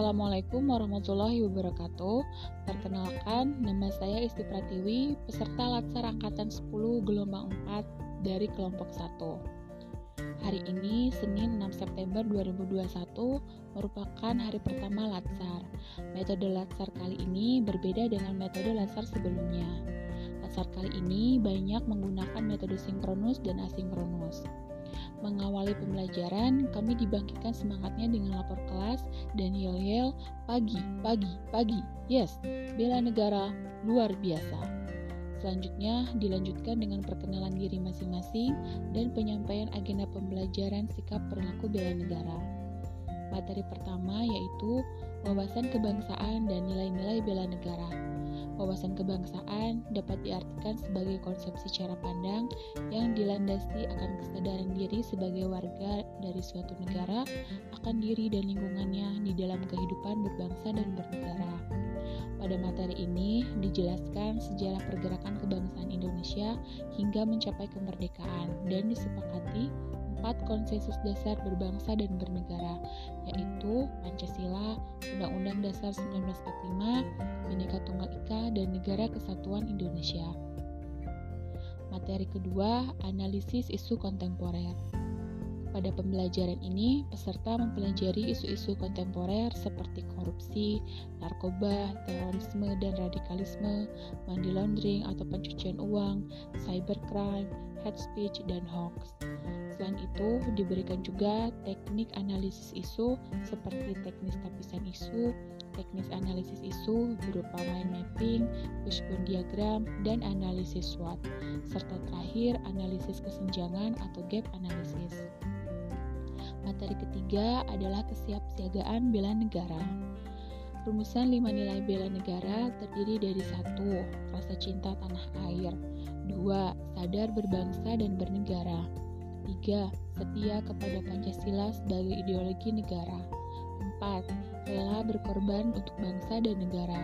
Assalamualaikum warahmatullahi wabarakatuh. Perkenalkan, nama saya Isti Pratiwi, peserta Latsar Angkatan 10 Gelombang 4 dari kelompok 1. Hari ini, Senin 6 September 2021, merupakan hari pertama Latsar. Metode Latsar kali ini berbeda dengan metode Latsar sebelumnya. Latsar kali ini banyak menggunakan metode sinkronus dan asinkronus. Mengawali pembelajaran, kami dibangkitkan semangatnya dengan lapor kelas dan yel-yel, pagi, pagi, pagi, yes, bela negara, luar biasa. Selanjutnya, dilanjutkan dengan perkenalan diri masing-masing dan penyampaian agenda pembelajaran sikap perilaku bela negara. Materi pertama yaitu wawasan kebangsaan dan nilai-nilai bela negara. Wawasan kebangsaan dapat diartikan sebagai konsepsi cara pandang yang dilandasi akan kesadaran diri sebagai warga dari suatu negara akan diri dan lingkungannya di dalam kehidupan berbangsa dan bernegara. Pada materi ini dijelaskan sejarah pergerakan kebangsaan Indonesia hingga mencapai kemerdekaan dan disepakati empat konsensus dasar berbangsa dan bernegara, yaitu Pancasila, Undang-Undang Dasar 1945, Bhinneka Tunggal Ika, dan Negara Kesatuan Indonesia. Materi kedua, analisis isu kontemporer. Pada pembelajaran ini, peserta mempelajari isu-isu kontemporer seperti korupsi, narkoba, terorisme dan radikalisme, money laundering atau pencucian uang, cybercrime, hate speech, dan hoax. Selain itu, diberikan juga teknik analisis isu seperti teknis tapisan isu, teknis analisis isu berupa mind mapping, wishbone diagram, dan analisis SWOT, serta terakhir analisis kesenjangan atau gap analysis. Materi ketiga adalah kesiapsiagaan bela negara. Rumusan lima nilai bela negara terdiri dari satu, rasa cinta tanah air, dua, sadar berbangsa dan bernegara, 3. Setia kepada Pancasila sebagai ideologi negara. 4. Rela berkorban untuk bangsa dan negara.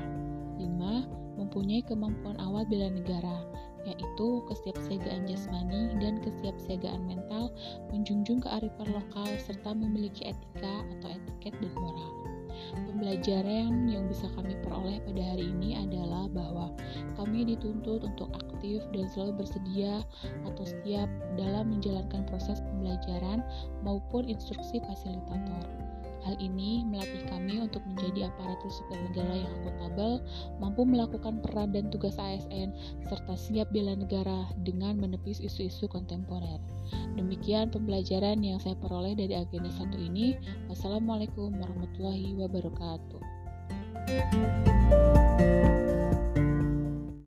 5. Mempunyai kemampuan awal bela negara, yaitu kesiapsiagaan jasmani dan kesiapsiagaan mental, menjunjung kearifan lokal, serta memiliki etika atau etiket dan moral. Pembelajaran yang bisa kami peroleh pada hari ini adalah bahwa kami dituntut untuk aktif dan selalu bersedia atau siap dalam menjalankan proses pembelajaran maupun instruksi fasilitator. Hal ini melatih kami untuk menjadi aparatur sipil negara yang akuntabel, mampu melakukan peran dan tugas ASN, serta siap bela negara dengan menepis isu-isu kontemporer. Demikian pembelajaran yang saya peroleh dari agenda satu ini. Wassalamualaikum warahmatullahi wabarakatuh.